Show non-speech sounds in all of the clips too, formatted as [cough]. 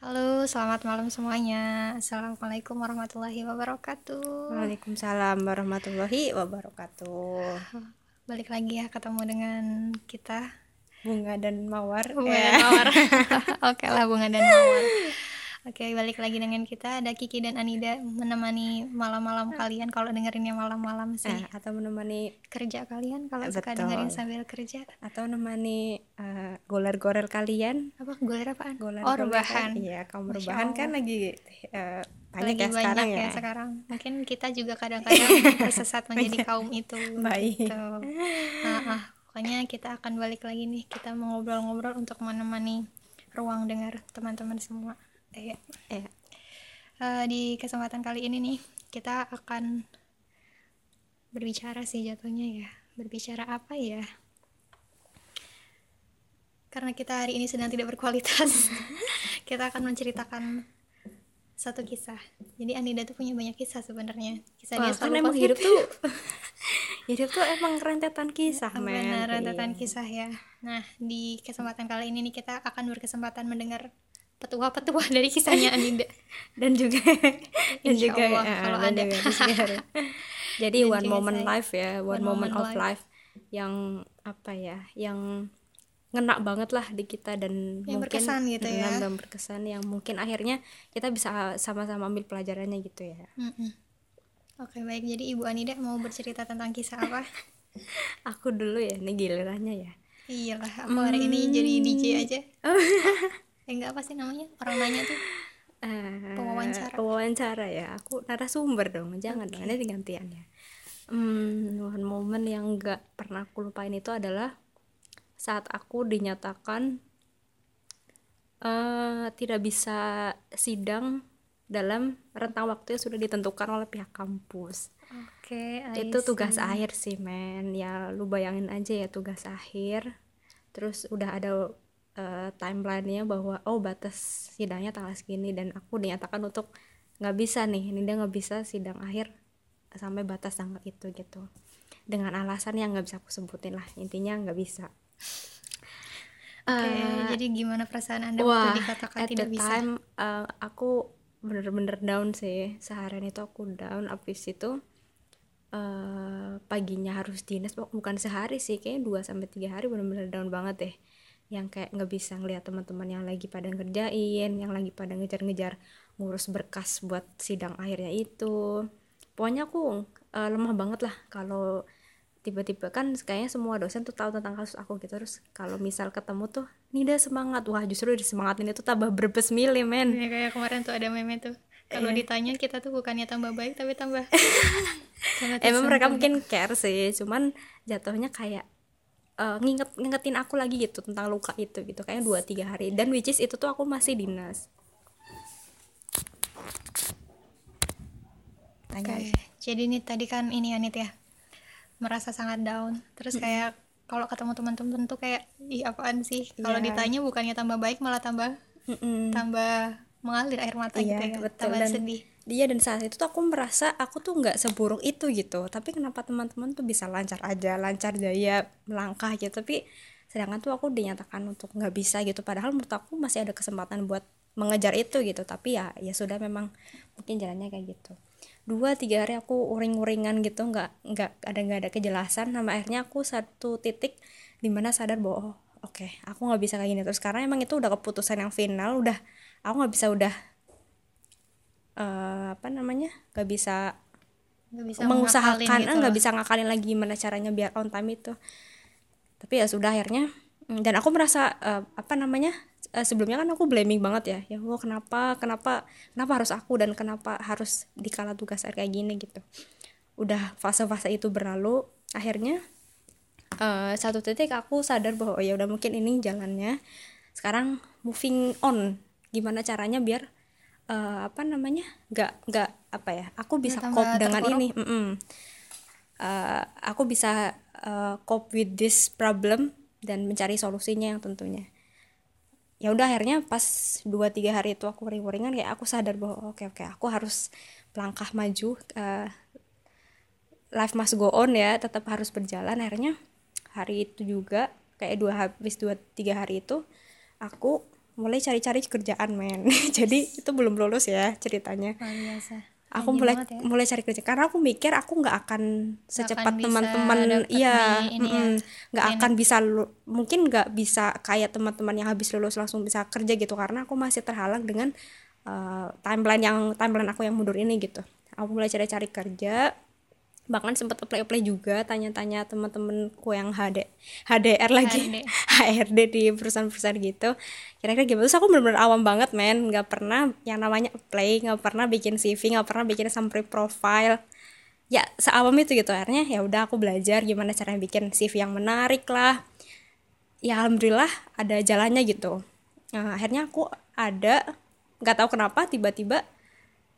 Halo, selamat malam semuanya. Assalamualaikum warahmatullahi wabarakatuh. Waalaikumsalam warahmatullahi wabarakatuh. [laughs] Balik lagi ya ketemu dengan kita Bunga dan Mawar. Bunga Ya. dan Mawar. [laughs] [laughs] Oke lah Bunga dan Mawar. Oke, balik lagi dengan kita ada Kiki dan Anida menemani malam-malam kalian kalau dengerinnya malam-malam sih. Eh, atau menemani Kerja kalian kalau suka Betul. dengerin sambil kerja. atau menemani eh, goler-goler kalian. Apa goler apaan? Goler oh, rebahan. Iya, kaum rebahan kan lagi eh, banyak Lagi ya banyak sekarang ya. ya. sekarang. Mungkin kita juga [laughs] kadang-kadang tersesat menjadi kaum itu. Baik. Gitu. Nah, ah, pokoknya kita akan balik lagi nih. Kita mau ngobrol-ngobrol untuk menemani ruang dengar teman-teman semua. Eh, Eh, eh, di kesempatan kali ini nih kita akan berbicara sih jatuhnya ya. Berbicara apa ya? Karena kita hari ini sedang tidak berkualitas, [laughs] kita akan menceritakan satu kisah. Jadi Anida tuh punya banyak kisah sebenarnya. Kisah dia Wah, kan selalu emang positif. hidup tuh [laughs] hidup tuh emang rentetan kisah, men. Benar, rentetan Iya. kisah ya. Nah, di kesempatan kali ini nih kita akan berkesempatan mendengar petua-petua dari kisahnya [laughs] Anida. dan juga [laughs] dan Insya juga Allah, ya, kalau dan ada. juga [laughs] jadi Dan one moment saya. life ya one, One moment, moment of life yang apa ya yang ngena banget lah di kita dan Yang mungkin berkesan gitu ya. mm, dan berkesan yang mungkin akhirnya kita bisa sama-sama ambil pelajarannya gitu ya Mm-mm. Oke, baik. Jadi Ibu Anida mau bercerita tentang kisah apa? aku dulu ya ini gilirannya ya Iyalah, aku hari ini jadi DJ aja. Eh, enggak apa sih namanya? Orang nanya tuh. Eh, Pewawancara. pewawancara ya. Aku narasumber dong jangan dong ini gantian ya. Hmm, one moment yang nggak pernah aku lupain itu adalah saat aku dinyatakan eh tidak bisa sidang dalam rentang waktu yang sudah ditentukan oleh pihak kampus. Oke, I itu tugas akhir sih men. Ya lu bayangin aja ya tugas akhir. Terus udah ada eh, timelinenya bahwa oh batas sidangnya tanggal segini dan aku dinyatakan untuk nggak bisa nih ini dia nggak bisa sidang akhir sampai batas tanggal itu gitu. Dengan alasan yang nggak bisa aku sebutin lah intinya nggak bisa. Oke, Eh, jadi gimana perasaan Anda Wah, waktu dikatakan at tidak the bisa? time uh, aku bener-bener down sih. Seharian itu aku down abis itu uh, paginya harus dinas bu- bukan sehari sih kayaknya 2 sampai tiga hari bener-bener down banget deh yang kayak nggak bisa ngeliat teman-teman yang lagi pada ngerjain yang lagi pada ngejar-ngejar ngurus berkas buat sidang akhirnya itu. Pokoknya aku uh, lemah banget lah kalau tiba-tiba kan kayaknya semua dosen tuh tahu tentang kasus aku gitu. Terus kalau misal ketemu tuh Nida semangat. Wah justru disemangatin itu tambah [laughs] berbes milih men. Ya, kayak kemarin tuh ada meme tuh. Kalau Iya. ditanya kita tuh bukannya tambah baik tapi tambah. [laughs] Emang mereka mungkin care sih cuman jatuhnya kayak eh, nginget ngingetin aku lagi gitu tentang luka itu gitu kayaknya dua tiga hari dan which is itu tuh aku masih dinas. Oke, jadi nih tadi kan ini Anit ya merasa sangat down. Terus kayak kalau ketemu teman-teman tuh kayak ih apaan sih? Kalau Iya. ditanya bukannya tambah baik malah tambah Mm-mm. tambah mengalir air mata Iya, gitu ya. betul. Tambah Dan- sedih. Iya dan saat itu tuh aku merasa aku tuh nggak seburuk itu gitu. Tapi kenapa teman-teman tuh bisa lancar aja lancar jaya melangkah gitu. Tapi sedangkan tuh aku dinyatakan untuk nggak bisa gitu. Padahal menurut aku masih ada kesempatan buat mengejar itu gitu. Tapi ya ya sudah memang mungkin jalannya kayak gitu. Dua tiga hari aku uring-uringan gitu. Nggak nggak ada nggak ada kejelasan. Sama akhirnya aku satu titik di mana sadar bahwa oh, oke aku nggak bisa kayak gini terus. Karena emang itu udah keputusan yang final. Udah aku nggak bisa udah eh, apa namanya? Nggak bisa Nggak bisa mengusahakan ah, gitu nggak loh. bisa ngakalin lagi gimana caranya biar on time itu. Tapi ya sudah akhirnya. Mm, dan aku merasa eh, apa namanya? Eh, sebelumnya kan aku blaming banget ya. Ya Allah kenapa kenapa kenapa harus aku dan kenapa harus dikala tugas kayak gini gitu. Udah fase-fase itu berlalu. Akhirnya eh, satu titik aku sadar bahwa oh, ya udah mungkin ini jalannya. Sekarang moving on. Gimana caranya biar eh, apa namanya nggak nggak apa ya aku bisa tambah cope dengan terpuruk. ini Mm-mm. Eh, aku bisa eh, cope with this problem dan mencari solusinya yang tentunya ya udah akhirnya pas dua tiga hari itu aku ring-ringan kayak aku sadar bahwa oke oke aku harus melangkah maju eh, life must go on ya tetap harus berjalan akhirnya hari itu juga kayak dua habis dua tiga hari itu aku mulai cari-cari kerjaan men. [laughs] Jadi itu belum lulus ya ceritanya. Aku mulai ya. mulai cari kerja. Karena aku mikir aku nggak akan secepat teman-teman iya ini ya, nggak akan bisa lu- mungkin nggak bisa kayak teman-teman yang habis lulus langsung bisa kerja gitu. Karena aku masih terhalang dengan eh, timeline yang timeline aku yang mundur ini gitu. Aku mulai cari-cari kerja bahkan sempat apply apply juga tanya-tanya teman-temanku yang HD HDR lagi. HRD. [laughs] Di perusahaan-perusahaan gitu. Kira-kira gimana? Terus aku bener-bener awam banget men. Nggak pernah yang namanya apply nggak pernah bikin CV nggak pernah bikin summary profile. Ya seawam itu gitu. Akhirnya ya udah aku belajar gimana caranya bikin CV yang menarik lah. Ya alhamdulillah ada jalannya gitu. Nah, akhirnya aku ada nggak tahu kenapa tiba-tiba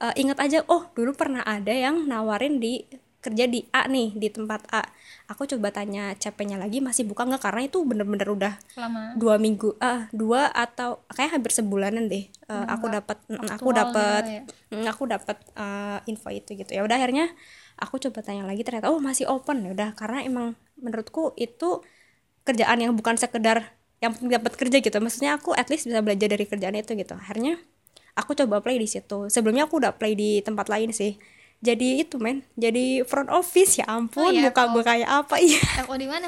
eh, ingat aja oh dulu pernah ada yang nawarin di kerja di A nih di tempat A. Aku coba tanya CP-nya lagi masih buka nggak? Karena itu bener-bener udah lama. dua minggu ah dua atau kayak hampir sebulanan deh Eh, aku dapat mm, aku dapat ya. mm, aku dapat eh, info itu gitu. Ya udah akhirnya aku coba tanya lagi ternyata oh masih open. Ya udah karena emang menurutku itu kerjaan yang bukan sekedar yang penting dapat kerja gitu. Maksudnya aku at least bisa belajar dari kerjaan itu gitu. Akhirnya aku coba apply di situ. Sebelumnya aku udah apply di tempat lain sih jadi itu men. Jadi front office ya ampun Oh, ya, muka gue kayak apa iya. FO di mana?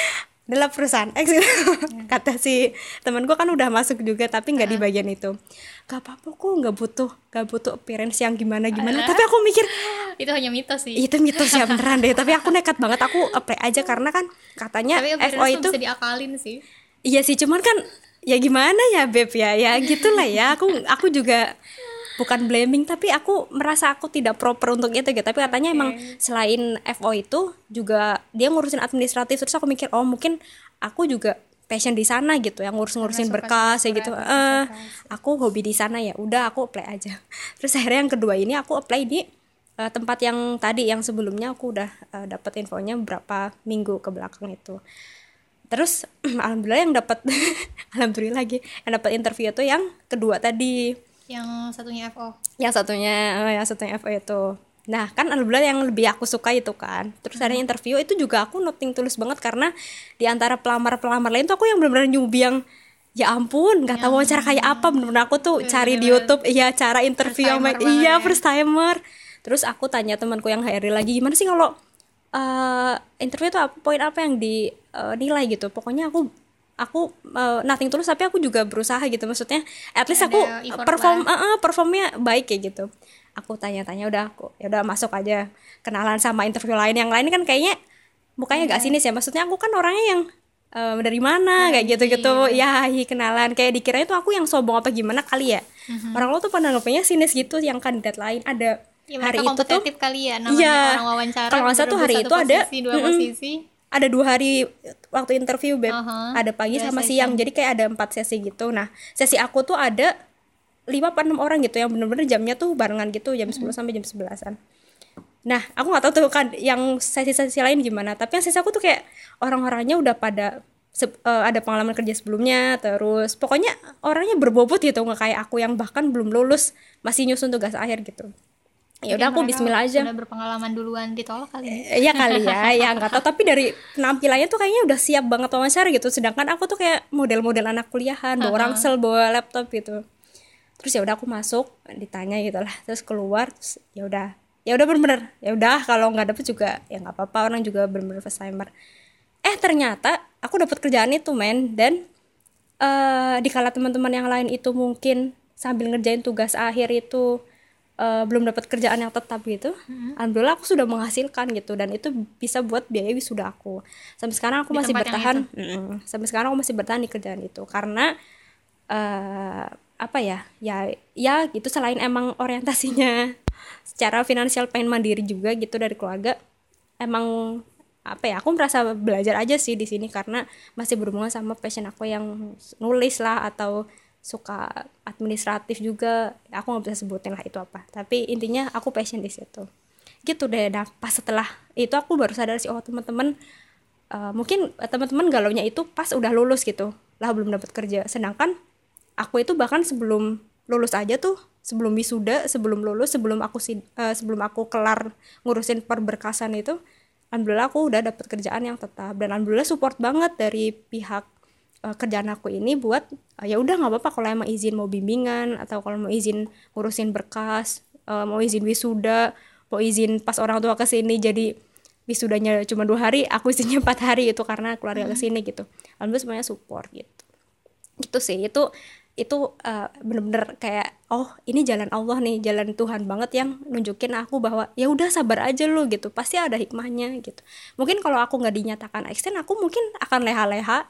[laughs] Adalah perusahaan X. Gitu. [laughs] kata si temen gue kan udah masuk juga tapi nggak di bagian itu. Gak apa-apa kok nggak butuh nggak butuh appearance yang gimana gimana. Tapi aku mikir [laughs] itu hanya mitos sih. Itu mitos ya beneran deh. Tapi aku nekat banget aku apply aja karena kan katanya tapi FO itu bisa diakalin sih. Iya sih cuman kan ya gimana ya beb? Ya ya gitulah ya. Aku aku juga bukan blaming tapi aku merasa aku tidak proper untuk itu gitu. Tapi katanya emang selain FO itu juga dia ngurusin administratif. Terus aku mikir oh mungkin aku juga passion di sana gitu yang ngurus-ngurusin suka berkas ya gitu. eh aku hobi di sana ya udah aku apply aja. [laughs] Terus akhirnya yang kedua ini aku apply di eh, tempat yang tadi yang sebelumnya aku udah eh, dapat infonya beberapa minggu ke belakang itu. Terus [clears throat] alhamdulillah yang dapat [laughs] alhamdulillah lagi yang dapat interview itu yang kedua tadi yang satunya FO yang satunya eh, yang satunya FO itu. Nah kan alhamdulillah yang lebih aku suka itu kan. Terus ada interview itu juga aku noting tulus banget karena di antara pelamar pelamar lain tuh aku yang benar-benar newbie yang ya ampun nggak tahu wawancara kayak apa. bener-bener aku tuh cari di YouTube iya cara interview sama iya ya. first timer. Terus aku tanya temanku yang HRD lagi gimana sih kalau eh interview tuh apa poin apa yang dinilai gitu? Pokoknya aku aku eh, nothing tulus tapi aku juga berusaha gitu. Maksudnya at least Ada aku perform eh, eh, performnya baik kayak gitu. Aku tanya-tanya udah aku ya udah masuk aja. Kenalan sama interview lain. Yang lain kan kayaknya mukanya Iya. gak sinis ya. Maksudnya aku kan orangnya yang eh, dari mana kayak gitu-gitu. Ya hi, kenalan. Kayak dikira itu aku yang sombong apa gimana kali ya. Mhm. orang lo tuh pada ngepenya sinis gitu yang kandidat lain. Ada ya, hari itu tuh kompetitif kali ya namanya Iya. orang wawancara Kalau nggak salah tuh hari itu ada, posisi, dua mm-mm. posisi ada dua hari waktu interview beb. Aha, ada pagi dua sama siang. Jadi kayak ada empat sesi gitu. Nah sesi aku tuh ada lima apa enam orang gitu yang bener-bener jamnya tuh barengan gitu jam 10 sampai jam 11an nah aku nggak tahu tuh kan yang sesi-sesi lain gimana tapi yang sesi aku tuh kayak orang-orangnya udah pada se- eh, ada pengalaman kerja sebelumnya terus pokoknya orangnya berbobot gitu nggak kayak aku yang bahkan belum lulus masih nyusun tugas akhir gitu ya udah aku Bismillah aja sudah berpengalaman duluan ditolak kali ya Iya kali ya, ya nggak tahu. Tapi dari penampilannya tuh kayaknya udah siap banget wawancara gitu. Sedangkan aku tuh kayak model-model anak kuliahan, bawa rangsel, bawa laptop gitu. Terus ya udah aku masuk, ditanya gitu lah. Terus keluar, terus ya udah, ya udah bener-bener, ya udah kalau nggak dapet juga ya nggak apa-apa. Orang juga bener-bener first timer. Eh ternyata aku dapat kerjaan itu men dan eh dikala teman-teman yang lain itu mungkin sambil ngerjain tugas akhir itu eh, belum dapat kerjaan yang tetap gitu alhamdulillah aku sudah menghasilkan gitu dan itu bisa buat biaya wisuda aku. Sampai sekarang aku Di masih bertahan. Mm-mm. sampai sekarang aku masih bertahan di kerjaan itu karena eh apa ya ya ya gitu selain emang orientasinya [laughs] secara finansial pengen mandiri juga gitu dari keluarga emang apa ya aku merasa belajar aja sih di sini karena masih berhubungan sama passion aku yang nulis lah atau suka administratif juga. Aku nggak bisa sebutin lah itu apa. Tapi intinya aku passion di situ. Gitu deh nah pas setelah itu aku baru sadar sih oh teman-teman eh, mungkin teman-teman galaunya itu pas udah lulus gitu. Lah belum dapat kerja. Sedangkan aku itu bahkan sebelum lulus aja tuh sebelum wisuda sebelum lulus sebelum aku eh, sebelum aku kelar ngurusin perberkasan itu alhamdulillah aku udah dapet kerjaan yang tetap. Dan alhamdulillah support banget dari pihak uh, kerjaan aku ini buat uh, ya udah nggak apa-apa kalau emang izin mau bimbingan atau kalau mau izin ngurusin berkas uh, mau izin wisuda mau izin pas orang tua ke sini jadi wisudanya cuma dua hari aku izinnya [laughs] empat hari itu karena keluarga ke sini gitu. Alhamdulillah semuanya support gitu. Gitu sih itu itu uh, bener-bener kayak oh ini jalan Allah nih jalan Tuhan banget yang nunjukin aku bahwa ya udah sabar aja lo gitu pasti ada hikmahnya gitu. Mungkin kalau aku nggak dinyatakan extend aku mungkin akan leha-leha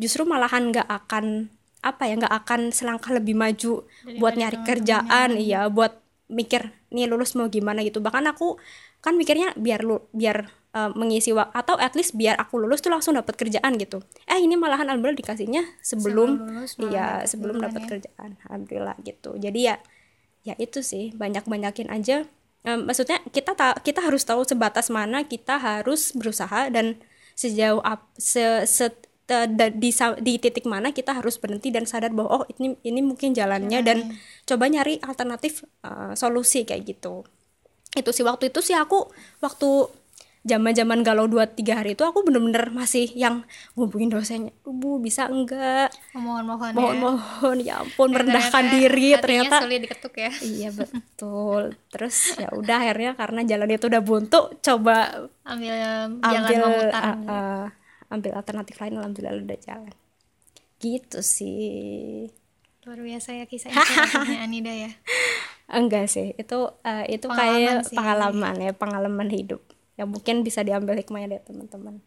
justru malahan nggak akan apa ya nggak akan selangkah lebih maju Daripada buat nyari kerjaan iya buat mikir nih lulus mau gimana? gitu. Bahkan aku kan mikirnya biar lu biar uh, mengisi waktu atau at least biar aku lulus tuh langsung dapat kerjaan gitu. Eh ini malahan alhamdulillah dikasihnya sebelum, Sebelum lulus malah iya dapet sebelum dapat ya. kerjaan alhamdulillah gitu. Jadi ya ya itu sih banyak banyakin aja. Em, maksudnya kita ta kita harus tahu sebatas mana kita harus berusaha dan sejauh ap, se, se da- di, di titik mana kita harus berhenti dan sadar bahwa oh ini ini mungkin jalannya dan coba nyari alternatif uh, solusi kayak gitu. Itu sih waktu itu sih aku waktu zaman zaman galau dua tiga hari itu aku bener-bener masih yang ngubungin dosennya. "Duh, bu bisa enggak? Mohon-mohon mohon ya. mohon ya ampun Dan merendahkan diri ternyata. sulit diketuk ya. Iya betul. Terus ya udah akhirnya karena jalan itu udah buntu coba ambil jalan ambil memutar. uh, uh, ambil alternatif lain alhamdulillah udah jalan. Gitu sih. Luar biasa ya kisah [laughs] inspiratifnya Anida ya. Enggak sih itu uh, itu Pengalaman kayak sih. pengalaman ya pengalaman hidup. Yang mungkin bisa diambil hikmahnya dari teman-teman.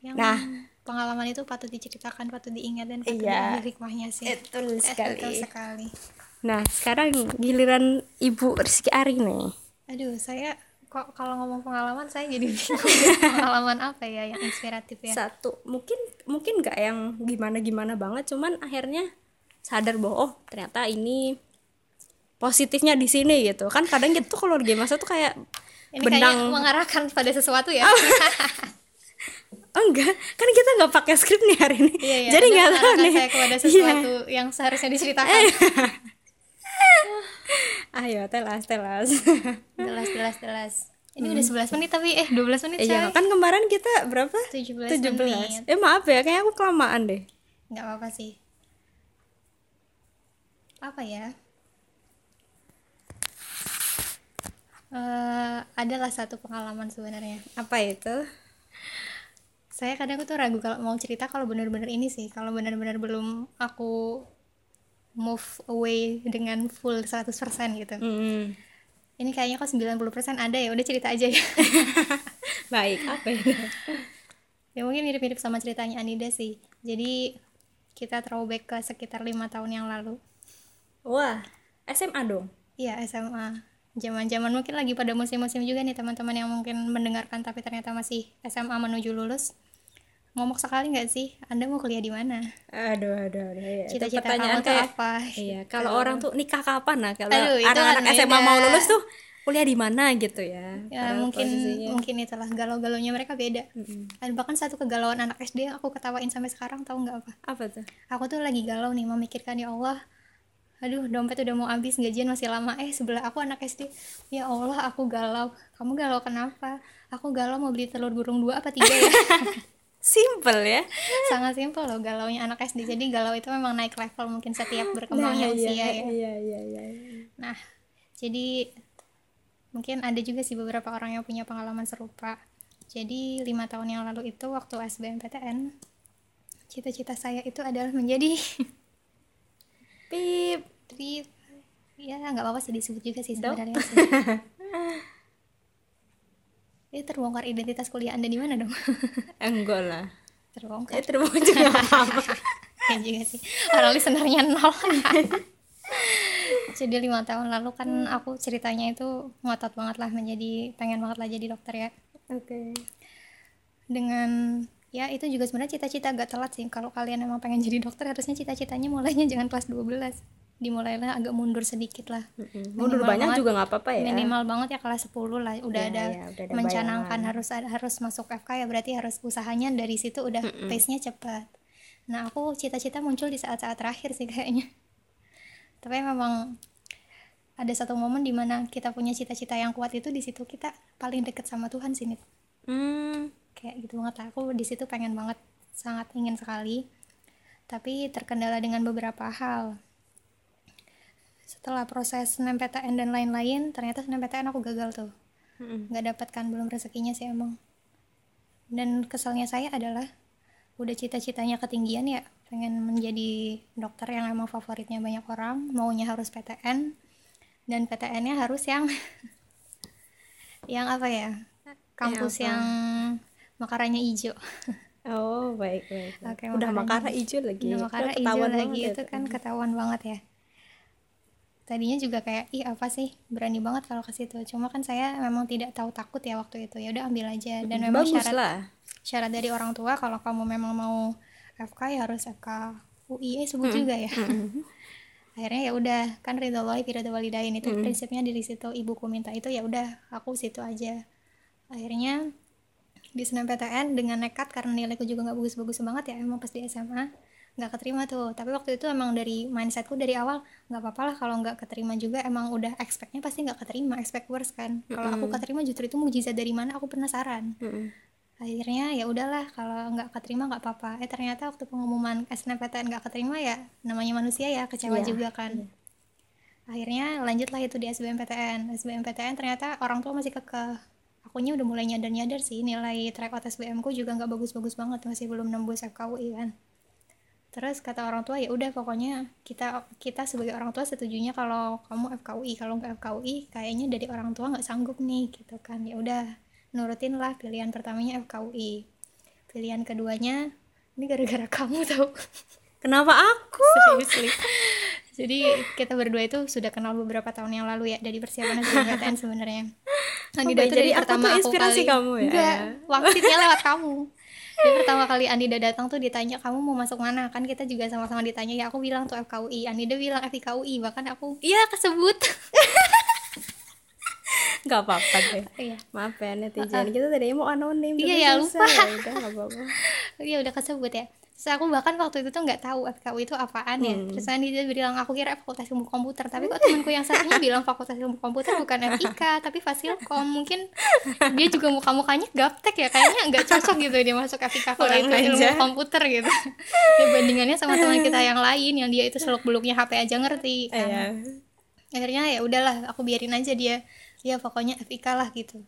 Yang Nah. pengalaman itu patut diceritakan patut diingat dan patut Iya. diambil hikmahnya sih. Betul Eh, betul sekali. Nah sekarang giliran ibu Rizky Ari nih. Aduh saya kok kalau ngomong pengalaman saya jadi [laughs] bingung pengalaman apa ya yang inspiratif ya? Satu mungkin mungkin nggak yang gimana gimana banget cuman akhirnya sadar bahwa oh ternyata ini positifnya di sini gitu. Kan kadang gitu kalau lagi masa tuh kayak ini benang kayaknya mengarahkan pada sesuatu ya? [laughs] Oh enggak. Kan kita nggak pakai skrip nih hari ini. Iya, iya, jadi nggak tahu nih. saya kepada Iya. sesuatu yang seharusnya diceritakan ayo telas telas. Jelas jelas jelas ini udah 11 menit tapi eh 12 menit iya kan kemarin kita berapa? 17 17 menit. Eh maaf ya kayaknya aku kelamaan deh. Nggak apa-apa sih. Apa ya? Eh, adalah satu pengalaman sebenarnya. Apa itu? Saya kadang tuh ragu kalau mau cerita kalau benar-benar ini sih. Kalau benar-benar belum aku move away dengan full 100% gitu. Hmm, ini kayaknya kok 90% ada ya udah cerita aja ya. [laughs] Baik apa itu ya mungkin mirip-mirip sama ceritanya Anida sih. Jadi kita throwback ke sekitar lima tahun yang lalu. Wah SMA dong? Iya SMA zaman-zaman mungkin lagi pada musim-musim juga nih teman-teman yang mungkin mendengarkan tapi ternyata masih SMA menuju lulus ngomong sekali nggak sih? Anda mau kuliah di mana? Aduh aduh aduh ya. Itu cita-cita pertanyaan kamu tuh kayak apa? [laughs] Iya, kalau orang tuh nikah kapan nah? Kalau anak-anak kan SMA mau lulus tuh kuliah di mana gitu ya. ya mungkin posisinya. mungkin itulah galau-galaunya mereka beda. Dan bahkan satu kegalauan anak SD yang aku ketawain sampai sekarang tahu nggak apa? Apa tuh? aku tuh lagi galau nih memikirkan ya Allah aduh dompet udah mau habis gajian masih lama. Eh sebelah aku anak SD ya Allah aku galau. Kamu galau kenapa? Aku galau mau beli telur burung dua apa tiga ya [laughs] Simple ya. sangat simpel loh galaunya anak SD jadi galau itu memang naik level mungkin setiap berkembangnya Nah, usia iya, ya Iya, iya, iya. nah jadi mungkin ada juga sih beberapa orang yang punya pengalaman serupa jadi lima tahun yang lalu itu waktu SBMPTN cita-cita saya itu adalah menjadi [laughs] Pip. Trip ya nggak apa-apa sih disebut juga sih sebenarnya sih. [laughs] Ini terbongkar identitas kuliah anda di mana dong? [laughs] Enggak lah. terbongkar. Eh terima juga apa-apa. ya juga sih. Orang listenernya nol. Jadi lima tahun lalu kan aku ceritanya itu ngotot banget lah menjadi pengen banget lah jadi dokter ya. Oke. Dengan ya itu juga sebenarnya cita-cita agak telat sih. Kalau kalian emang pengen jadi dokter harusnya cita-citanya mulainya jangan kelas 12 dimulailah agak mundur sedikit lah Mundur Minimal banyak banget. juga nggak apa-apa ya. minimal banget ya kelas 10 lah udah Iya, ada iya, udah ada mencanangkan bayangan. harus harus masuk FK ya berarti harus usahanya dari situ udah pace-nya cepat nah aku cita-cita muncul di saat-saat terakhir sih kayaknya [laughs] tapi memang ada satu momen di mana kita punya cita-cita yang kuat itu di situ kita paling deket sama Tuhan sih Nit. Hmm. kayak gitu banget lah. aku di situ pengen banget sangat ingin sekali tapi terkendala dengan beberapa hal setelah proses SNMPTN dan lain-lain ternyata SNMPTN aku gagal tuh. Nggak dapatkan belum rezekinya sih emang. Dan keselnya saya adalah udah cita-citanya ketinggian ya pengen menjadi dokter yang emang favoritnya banyak orang maunya harus PTN dan PTN-nya harus yang [laughs] yang apa ya kampus yang, yang makaranya hijau. [laughs] Oh baik baik, baik. Oke, udah makaranya- makara hijau. lagi. Udah Udah makara hijau lagi ya itu kan ketahuan banget ya tadinya juga kayak ih apa sih? Berani banget kalau ke situ. Cuma kan saya memang tidak tahu takut ya waktu itu. Ya udah ambil aja. Dan memang bagus syarat lah. syarat dari orang tua kalau kamu memang mau FK ya harus FK UI eh sebut juga ya. [laughs] Akhirnya ya udah kan ridho fi ridho walidain itu prinsipnya dari situ ibuku minta itu ya udah aku situ aja. Akhirnya di SNMPTN dengan nekat karena nilaiku juga nggak bagus-bagus banget ya emang pas di SMA nggak keterima tuh. Tapi waktu itu emang dari mindsetku dari awal nggak apa-apa lah kalau nggak keterima juga. Emang udah expectnya pasti nggak keterima expect worse kan. Kalau aku keterima justru itu mujizat dari mana? Aku penasaran akhirnya ya udahlah kalau nggak keterima nggak apa-apa. Eh ternyata waktu pengumuman SNMPTN nggak keterima ya namanya manusia ya kecewa Iya, juga kan. akhirnya lanjutlah itu di SBMPTN SBMPTN ternyata orang tua masih kekeh. Akunya udah mulai nyadar-nyadar sih nilai track out SBM ku juga nggak bagus-bagus banget masih belum nembus FKUI kan terus kata orang tua ya udah pokoknya kita kita sebagai orang tua setujunya kalau kamu FKUI kalau nggak FKUI kayaknya dari orang tua nggak sanggup nih gitu kan. Ya udah nurutin lah pilihan pertamanya FKUI pilihan keduanya ini gara-gara kamu tau. Kenapa aku? Seriously. Jadi kita berdua itu sudah kenal beberapa tahun yang lalu ya dari persiapan SBMPTN sebenarnya. Andida baik, itu jadi aku pertama aku inspirasi kali kamu ya? enggak waksitnya lewat kamu jadi pertama kali Andida datang tuh ditanya kamu mau masuk mana? Kan kita juga sama-sama ditanya ya aku bilang tuh FKUI Andida bilang FIKUI bahkan aku iya kesebut. [laughs] Nggak apa-apa deh. Iya. Maaf ya netizen. Kita tadi mau anonim Iya, ya, lupa. ya udah nggak apa-apa. [laughs] Iya udah kesebut ya Terus aku bahkan waktu itu tuh nggak tahu FKUI itu apaan ya. Hmm. Terus Andida bilang aku kira Fakultas Ilmu Komputer, tapi kok temanku yang satunya bilang Fakultas Ilmu Komputer bukan FIK, tapi Fasilkom. Mungkin dia juga muka-mukanya gaptek ya, kayaknya nggak cocok gitu dia masuk FIK itu ilmu aja. komputer gitu. Ya bandingannya sama teman kita yang lain yang dia itu seluk beluknya HP aja ngerti. kan. Iya. akhirnya ya udahlah aku biarin aja dia ya pokoknya FIK lah gitu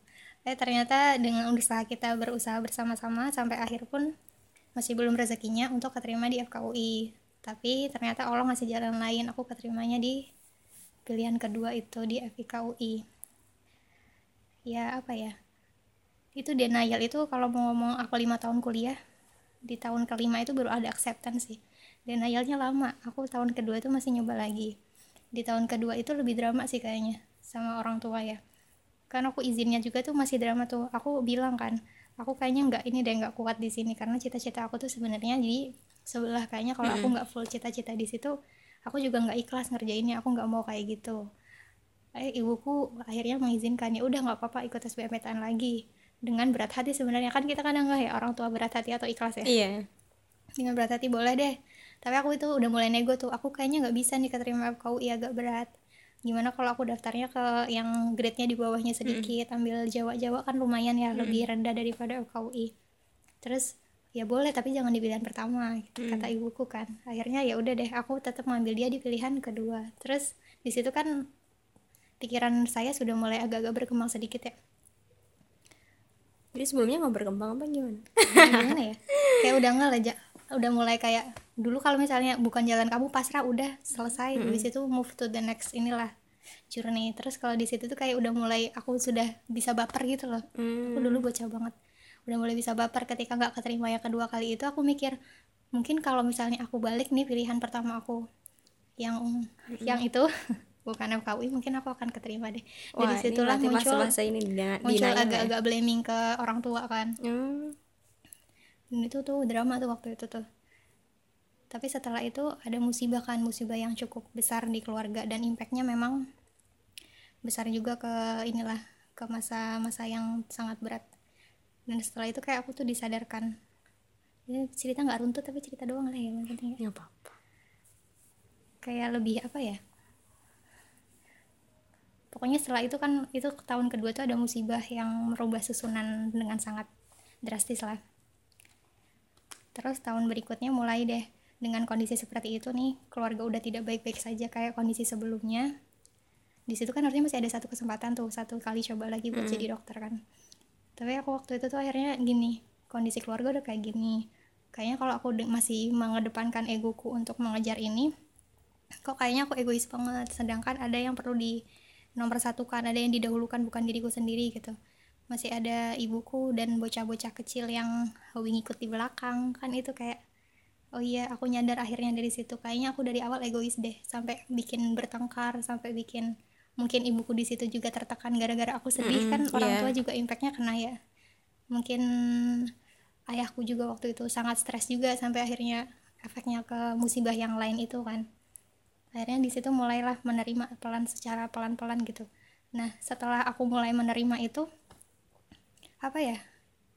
eh ternyata dengan usaha kita berusaha bersama-sama sampai akhir pun masih belum rezekinya untuk keterima di FKUI tapi ternyata Allah ngasih jalan lain aku keterimanya di pilihan kedua itu di FIKUI ya apa ya? Itu denial. Itu kalau mau ngomong aku lima tahun kuliah di tahun kelima itu baru ada acceptance sih. Denialnya lama. Aku tahun kedua itu masih nyoba lagi. Di tahun kedua itu lebih drama sih kayaknya sama orang tua ya. Kan aku izinnya juga tuh masih drama tuh. Aku bilang kan aku kayaknya nggak ini deh nggak kuat di sini. Karena cita-cita aku tuh sebenarnya jadi sebelah kayaknya kalau aku nggak full cita-cita di situ aku juga nggak ikhlas ngerjainnya. Aku nggak mau kayak gitu. Eh ibuku akhirnya mengizinkan ya udah nggak apa-apa ikut SBMPTN lagi. Dengan berat hati sebenarnya. Kan kita kadang nggak ya orang tua berat hati atau ikhlas ya? Iya. Dengan berat hati boleh deh. Tapi aku itu udah mulai nego tuh. Aku kayaknya nggak bisa nih keterima FKUI agak berat gimana kalau aku daftarnya ke yang grade-nya di bawahnya sedikit ambil Jawa-Jawa kan lumayan ya lebih rendah daripada FKUI terus ya boleh tapi jangan di pilihan pertama gitu, kata ibuku kan. Akhirnya ya udah deh aku tetap ngambil dia di pilihan kedua. Terus di situ kan pikiran saya sudah mulai agak-agak berkembang sedikit ya. Jadi sebelumnya nggak berkembang apa gimana? Gimana ya? Kayak udah nggak. Udah mulai kayak dulu kalau misalnya bukan jalan kamu pasrah udah selesai. Habis itu move to the next inilah journey. Terus kalau di situ tuh kayak udah mulai aku sudah bisa baper gitu loh. Aku dulu bocah banget. Udah mulai bisa baper ketika nggak keterima yang kedua kali itu aku mikir mungkin kalau misalnya aku balik nih pilihan pertama aku yang yang itu [laughs] bukan FKUI mungkin aku akan keterima deh. Dari Wah, ini situlah berarti muncul masa-masa ini dina- muncul denial ya? agak-agak blaming ke orang tua kan. Hmm. Dan itu tuh drama tuh waktu itu tuh. Tapi setelah itu ada musibah kan musibah yang cukup besar di keluarga dan impactnya memang besar juga ke inilah ke masa-masa yang sangat berat. Dan setelah itu kayak aku tuh disadarkan. Ini cerita nggak runtut tapi cerita doang lah ya yang penting ya. nggak apa-apa. Kayak lebih apa ya? Pokoknya setelah itu kan itu tahun kedua tuh ada musibah yang merubah susunan dengan sangat drastis lah terus tahun berikutnya mulai deh dengan kondisi seperti itu nih. Keluarga udah tidak baik-baik saja kayak kondisi sebelumnya. Di situ kan artinya masih ada satu kesempatan tuh satu kali coba lagi buat Mm. jadi dokter kan. Tapi aku waktu itu tuh akhirnya gini kondisi keluarga udah kayak gini. Kayaknya kalau aku masih mengedepankan egoku untuk mengejar ini kok kayaknya aku egois banget. Sedangkan ada yang perlu di nomor satu kan ada yang didahulukan bukan diriku sendiri gitu masih ada ibuku dan bocah-bocah kecil yang hobi ngikut di belakang. Kan itu kayak oh iya aku nyadar akhirnya dari situ. Kayaknya aku dari awal egois deh sampai bikin bertengkar sampai bikin mungkin ibuku di situ juga tertekan gara-gara aku sedih. Mm-mm, kan orang iya. tua juga impactnya kena ya. Mungkin ayahku juga waktu itu sangat stres juga sampai akhirnya efeknya ke musibah yang lain itu kan. Akhirnya di situ mulailah menerima pelan secara pelan-pelan gitu. Nah setelah aku mulai menerima itu apa ya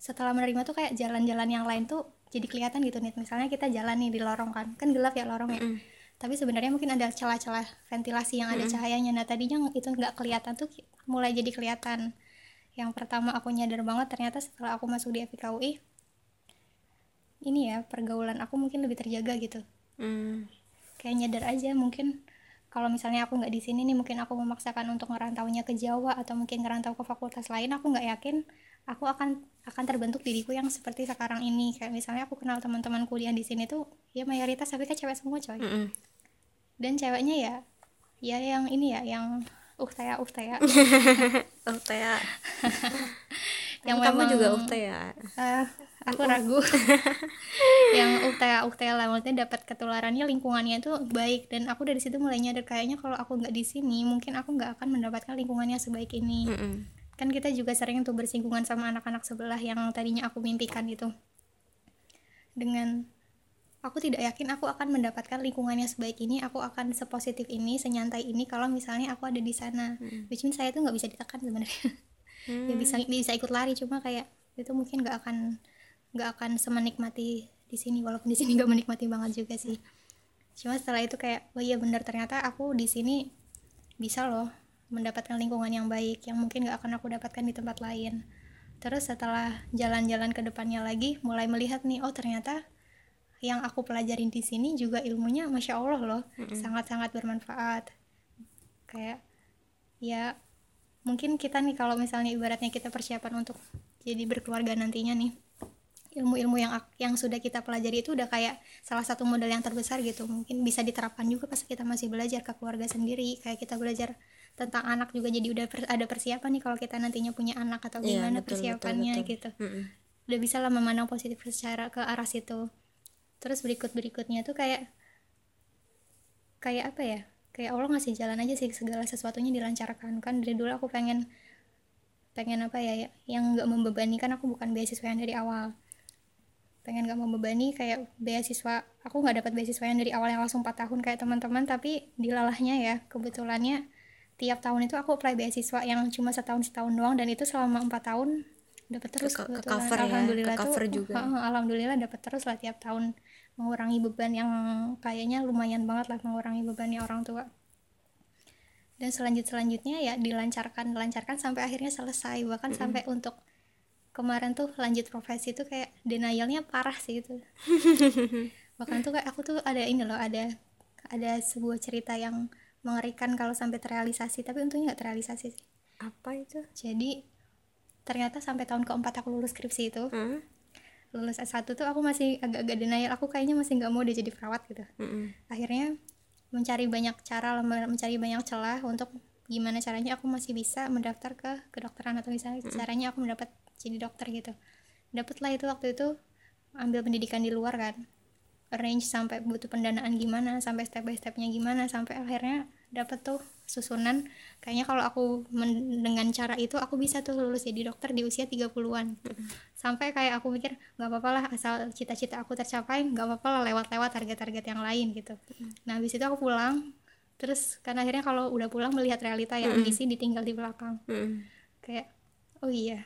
setelah menerima tuh kayak jalan-jalan yang lain tuh jadi kelihatan gitu nih. Misalnya kita jalan nih di lorong kan kan gelap ya lorong ya. Mm. tapi sebenarnya mungkin ada celah-celah ventilasi yang ada cahayanya. Nah tadinya itu nggak kelihatan tuh mulai jadi kelihatan. Yang pertama aku nyadar banget ternyata setelah aku masuk di FIKUI ini ya pergaulan aku mungkin lebih terjaga gitu. Mm. kayak nyadar aja mungkin kalau misalnya aku nggak di sini nih mungkin aku memaksakan untuk ngerantaunya ke Jawa atau mungkin ngerantau ke fakultas lain aku nggak yakin aku akan akan terbentuk diriku yang seperti sekarang ini. Kayak misalnya aku kenal teman-teman kuliah di sini tuh ya mayoritas tapi kan cewek semua coy. Mm-mm. dan ceweknya ya ya yang ini ya yang uhtaya uhtaya Ukta ya Yang kamu memang- juga ukta ya Eh, aku ragu. [laughs] Yang uhtaya uhtaya lah maksudnya dapat ketularannya lingkungannya itu baik. Dan aku dari situ mulai nyadar kayaknya kalau aku nggak di sini mungkin aku nggak akan mendapatkan lingkungannya sebaik ini. Mm-mm. Kan kita juga sering tuh bersinggungan sama anak-anak sebelah yang tadinya aku mimpikan itu dengan aku tidak yakin aku akan mendapatkan lingkungannya sebaik ini aku akan sepositif ini senyantai ini kalau misalnya aku ada di sana. Which means saya tuh nggak bisa ditekan sebenarnya. [laughs] Ya bisa bisa ikut lari cuma kayak itu mungkin nggak akan nggak akan semenikmati di sini walaupun di sini nggak menikmati banget juga sih. Cuma setelah itu kayak oh iya bener ternyata aku di sini bisa loh mendapatkan lingkungan yang baik yang mungkin nggak akan aku dapatkan di tempat lain. Terus setelah jalan-jalan ke depannya lagi mulai melihat nih oh ternyata yang aku pelajarin di sini juga ilmunya masya allah loh sangat-sangat bermanfaat. Kayak ya mungkin kita nih kalau misalnya ibaratnya kita persiapan untuk jadi berkeluarga nantinya nih ilmu-ilmu yang yang sudah kita pelajari itu udah kayak salah satu modal yang terbesar gitu. Mungkin bisa diterapkan juga pas kita masih belajar ke keluarga sendiri kayak kita belajar tentang anak juga jadi udah per- ada persiapan nih kalau kita nantinya punya anak atau Iya, gimana betul, persiapannya betul, betul. gitu. Mm-mm. udah bisa lah memandang positif secara ke arah situ. Terus berikut berikutnya tuh kayak kayak apa ya? Kayak Allah ngasih jalan aja sih segala sesuatunya dilancarkan. Kan dari dulu aku pengen pengen apa ya ya, yang nggak membebani. Kan aku bukan beasiswa yang dari awal. Pengen nggak membebani kayak beasiswa aku nggak dapat beasiswa yang dari awal yang langsung 4 tahun kayak teman-teman tapi dilalahnya ya kebetulannya tiap tahun itu aku apply beasiswa yang cuma setahun setahun doang. Dan itu selama empat tahun dapat terus Ke- ke cover ya, alhamdulillah ke cover tuh juga. heeh, alhamdulillah dapat terus lah tiap tahun mengurangi beban yang kayaknya lumayan banget lah mengurangi bebannya orang tua. Dan selanjut selanjutnya ya dilancarkan dilancarkan sampai akhirnya selesai. Bahkan sampai untuk kemarin tuh lanjut profesi tuh kayak denialnya parah sih itu. [laughs] Bahkan tuh kayak aku tuh ada ini loh ada ada sebuah cerita yang mengerikan kalau sampai terrealisasi tapi untungnya nggak terrealisasi sih. Apa itu? Jadi ternyata sampai tahun keempat aku lulus skripsi itu Mm. lulus S1 tuh aku masih agak-agak denial aku kayaknya masih nggak mau dia jadi perawat gitu. Mm-mm. akhirnya mencari banyak cara mencari banyak celah untuk gimana caranya aku masih bisa mendaftar ke kedokteran atau misalnya caranya aku mendapat jadi dokter gitu. Dapatlah itu waktu itu ambil pendidikan di luar kan arrange sampai butuh pendanaan gimana sampai step by stepnya gimana sampai akhirnya dapat tuh susunan. Kayaknya kalau aku men- dengan cara itu aku bisa tuh lulus jadi dokter di usia 30-an sampai kayak aku mikir nggak apa-apa lah asal cita-cita aku tercapai nggak apa-apa lah lewat-lewat target-target yang lain gitu. Nah habis itu aku pulang terus karena akhirnya kalau udah pulang melihat realita ya ambisi ditinggal di belakang. Kayak oh iya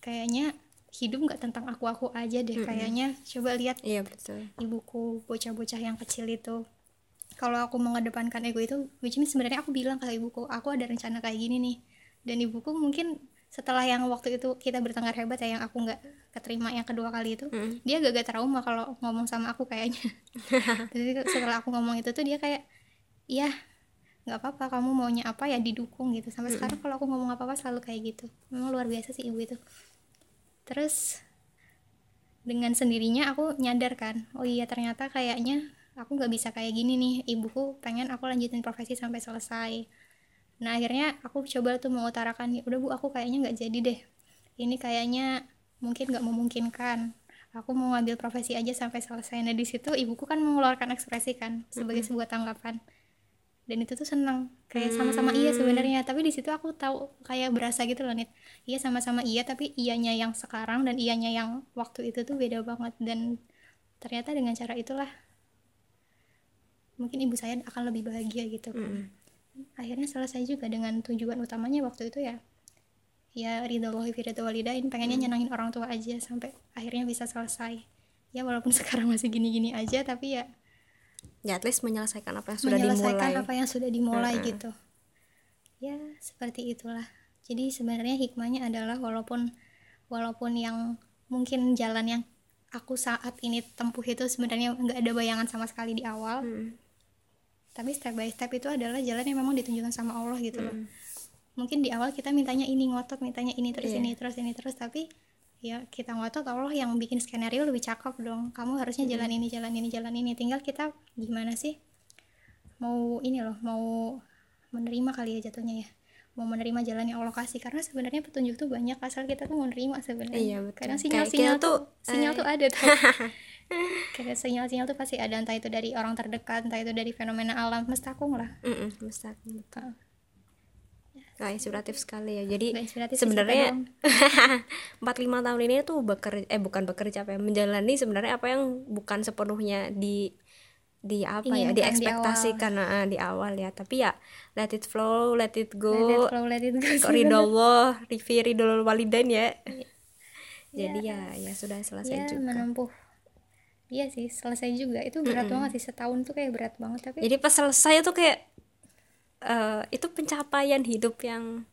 kayaknya hidup nggak tentang aku-aku aja deh kayaknya. Coba lihat iya betul. ibuku bocah-bocah yang kecil itu. Kalau aku mengedepankan ego itu which means sebenarnya aku bilang ke ibuku aku ada rencana kayak gini nih. Dan ibuku mungkin setelah yang waktu itu kita bertengkar hebat ya yang aku nggak keterima yang kedua kali itu dia gak gak trauma kalau ngomong sama aku kayaknya. [laughs] Jadi setelah aku ngomong itu tuh dia kayak iya nggak apa-apa kamu maunya apa ya didukung gitu. Sampai sekarang kalau aku ngomong apa-apa selalu kayak gitu. Memang luar biasa sih ibu itu terus dengan sendirinya aku nyadar kan oh iya ternyata kayaknya aku nggak bisa kayak gini nih ibuku pengen aku lanjutin profesi sampai selesai. Nah akhirnya aku coba tuh mengutarakan ya udah bu aku kayaknya nggak jadi deh. Ini kayaknya mungkin nggak memungkinkan. Aku mau ngambil profesi aja sampai selesai. Nah di situ ibuku kan mengeluarkan ekspresi kan sebagai sebuah tanggapan dan itu tuh senang kayak sama-sama iya sebenarnya. Tapi di situ aku tahu kayak berasa gitu loh nih iya sama-sama iya tapi iyanya yang sekarang dan iyanya yang waktu itu tuh beda banget. Dan ternyata dengan cara itulah mungkin ibu saya akan lebih bahagia gitu. Kan akhirnya selesai juga dengan tujuan utamanya waktu itu ya. Ya ridho fi walidain. Pengennya nyenangin orang tua aja sampai akhirnya bisa selesai. Ya walaupun [laughs] sekarang masih gini-gini aja tapi ya ya at least menyelesaikan apa yang sudah menyelesaikan dimulai apa yang sudah dimulai gitu ya seperti itulah jadi sebenarnya hikmahnya adalah walaupun walaupun yang mungkin jalan yang aku saat ini tempuh itu sebenarnya nggak ada bayangan sama sekali di awal Hmm. tapi step by step itu adalah jalan yang memang ditunjukkan sama Allah gitu loh Hmm. mungkin di awal kita mintanya ini ngotot mintanya ini terus Iya. ini terus ini terus tapi ya kita ngotot Allah yang bikin skenario lebih cakep dong. Kamu harusnya jalan ini jalan ini jalan ini. Tinggal kita gimana sih? Mau ini loh mau menerima kali ya jatuhnya ya. Mau menerima jalan yang Allah kasih. Karena sebenarnya petunjuk tuh banyak. Asal kita tuh mau nerima sebenarnya. Iya, betul. kadang Kayak sinyal-sinyal tuh sinyal eh, tuh ada tuh. [laughs] Kayak sinyal-sinyal tuh pasti ada. Entah itu dari orang terdekat entah itu dari fenomena alam. Mestakung lah. Mm-mm, mustahil, betul. Nah, inspiratif sekali ya. Nggak Jadi sebenarnya [laughs] empat lima tahun ini tuh bekerja eh bukan bekerja apa ya menjalani sebenarnya apa yang bukan sepenuhnya di di apa ya Inginkan di diekspektasikan ah, di awal ya. Tapi ya let it flow let it go. Let it flow let it go. Kok ridho Allah rifi ridho walidain ya. Jadi ya ya sudah selesai ya juga. menempuh. Iya sih selesai juga. Itu berat banget sih setahun tuh kayak berat banget tapi jadi pas selesai tuh kayak eh, itu pencapaian hidup yang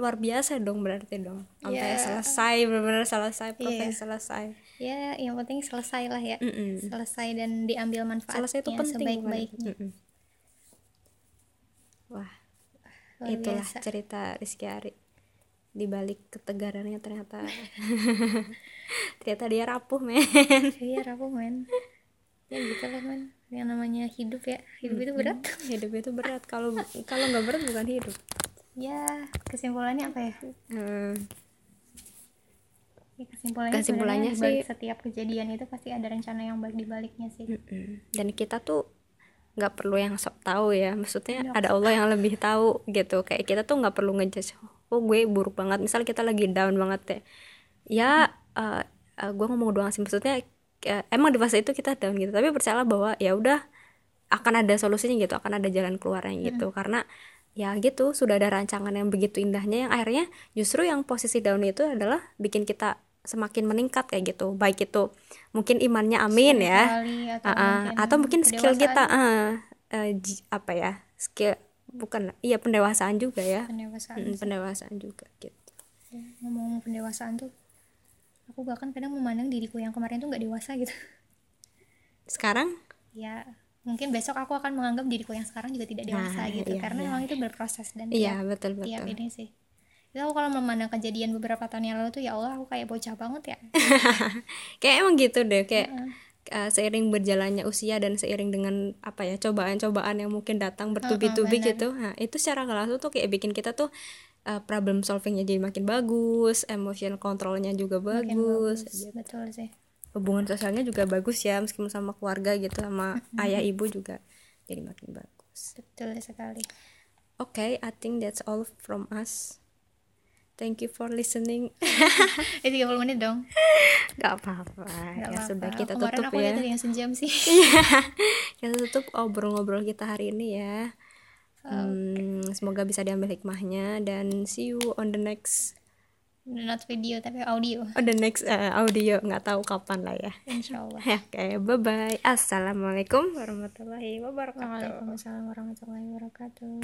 luar biasa dong berarti dong. Sampai Iya. selesai benar-benar selesai profesi selesai. Ya yang penting selesai lah ya. Mm-mm. selesai dan diambil manfaatnya selesai itu penting sebaik-baiknya. Mm-mm. wah Luar itulah biasa. cerita Rizky Ari. Di balik ketegarannya ternyata. [laughs] Ternyata dia rapuh men. Iya rapuh men. Ya gitu lah men yang namanya hidup ya. Hidup itu berat. [laughs] Hidup itu berat. Kalau kalau nggak berat bukan hidup. Ya kesimpulannya apa ya? Hmm, Ya, kesimpulannya, Kesimpulannya sih- setiap kejadian itu pasti ada rencana yang baik di baliknya sih. Mm-mm. dan kita tuh nggak perlu yang sok tahu ya. Maksudnya Iya. ada Allah yang lebih tahu gitu. Kayak kita tuh nggak perlu ngejudge oh gue buruk banget. Misal kita lagi down banget ya. Ya eh, eh, gue ngomong doang sih. Maksudnya eh, emang di fase itu kita down gitu. Tapi percayalah bahwa ya udah akan ada solusinya gitu akan ada jalan keluarnya gitu. Karena ya gitu sudah ada rancangan yang begitu indahnya yang akhirnya justru yang posisi down itu adalah bikin kita semakin meningkat kayak gitu. Baik itu mungkin imannya amin ya. atau, Ah, ah. mungkin atau mungkin skill kita eh, ji- apa ya skill bukan iya pendewasaan juga ya. Pendewasaan Mm, pendewasaan juga gitu. Ya, ngomong pendewasaan tuh aku bahkan kadang memandang diriku yang kemarin tuh nggak dewasa gitu. Sekarang? Ya mungkin besok aku akan menganggap diriku yang sekarang juga tidak dewasa Nah, gitu iya, karena iya, memang itu berproses dan iya tiap, betul tiap betul. ini sih. Itu aku kalau memandang kejadian beberapa tahun yang lalu tuh ya Allah aku kayak bocah banget ya. [laughs] Kayak emang gitu deh kayak eh, seiring berjalannya usia dan seiring dengan apa ya cobaan-cobaan yang mungkin datang bertubi-tubi benar. gitu. Nah itu secara nggak langsung tuh kayak bikin kita tuh eh, problem solvingnya jadi makin bagus emotional controlnya juga Makin bagus. betul sih. Hubungan sosialnya juga bagus ya meskipun sama keluarga gitu sama ayah ibu juga jadi makin bagus. Betul sekali. Okay I think that's all from us thank you for listening. [laughs] Eh 30 menit dong. Nggak apa-apa. Ya apa-apa. sudah kita kemarin tutup aku ya. ada yang sejam sih. [laughs] Kita tutup ngobrol-ngobrol kita hari ini ya. Hmm, semoga bisa diambil hikmahnya. Dan see you on the next not video tapi audio. On the next eh, audio. Nggak tahu kapan lah ya. Insya Allah [laughs] oke bye bye assalamualaikum warahmatullahi wabarakatuh. Waalaikumsalam warahmatullahi wabarakatuh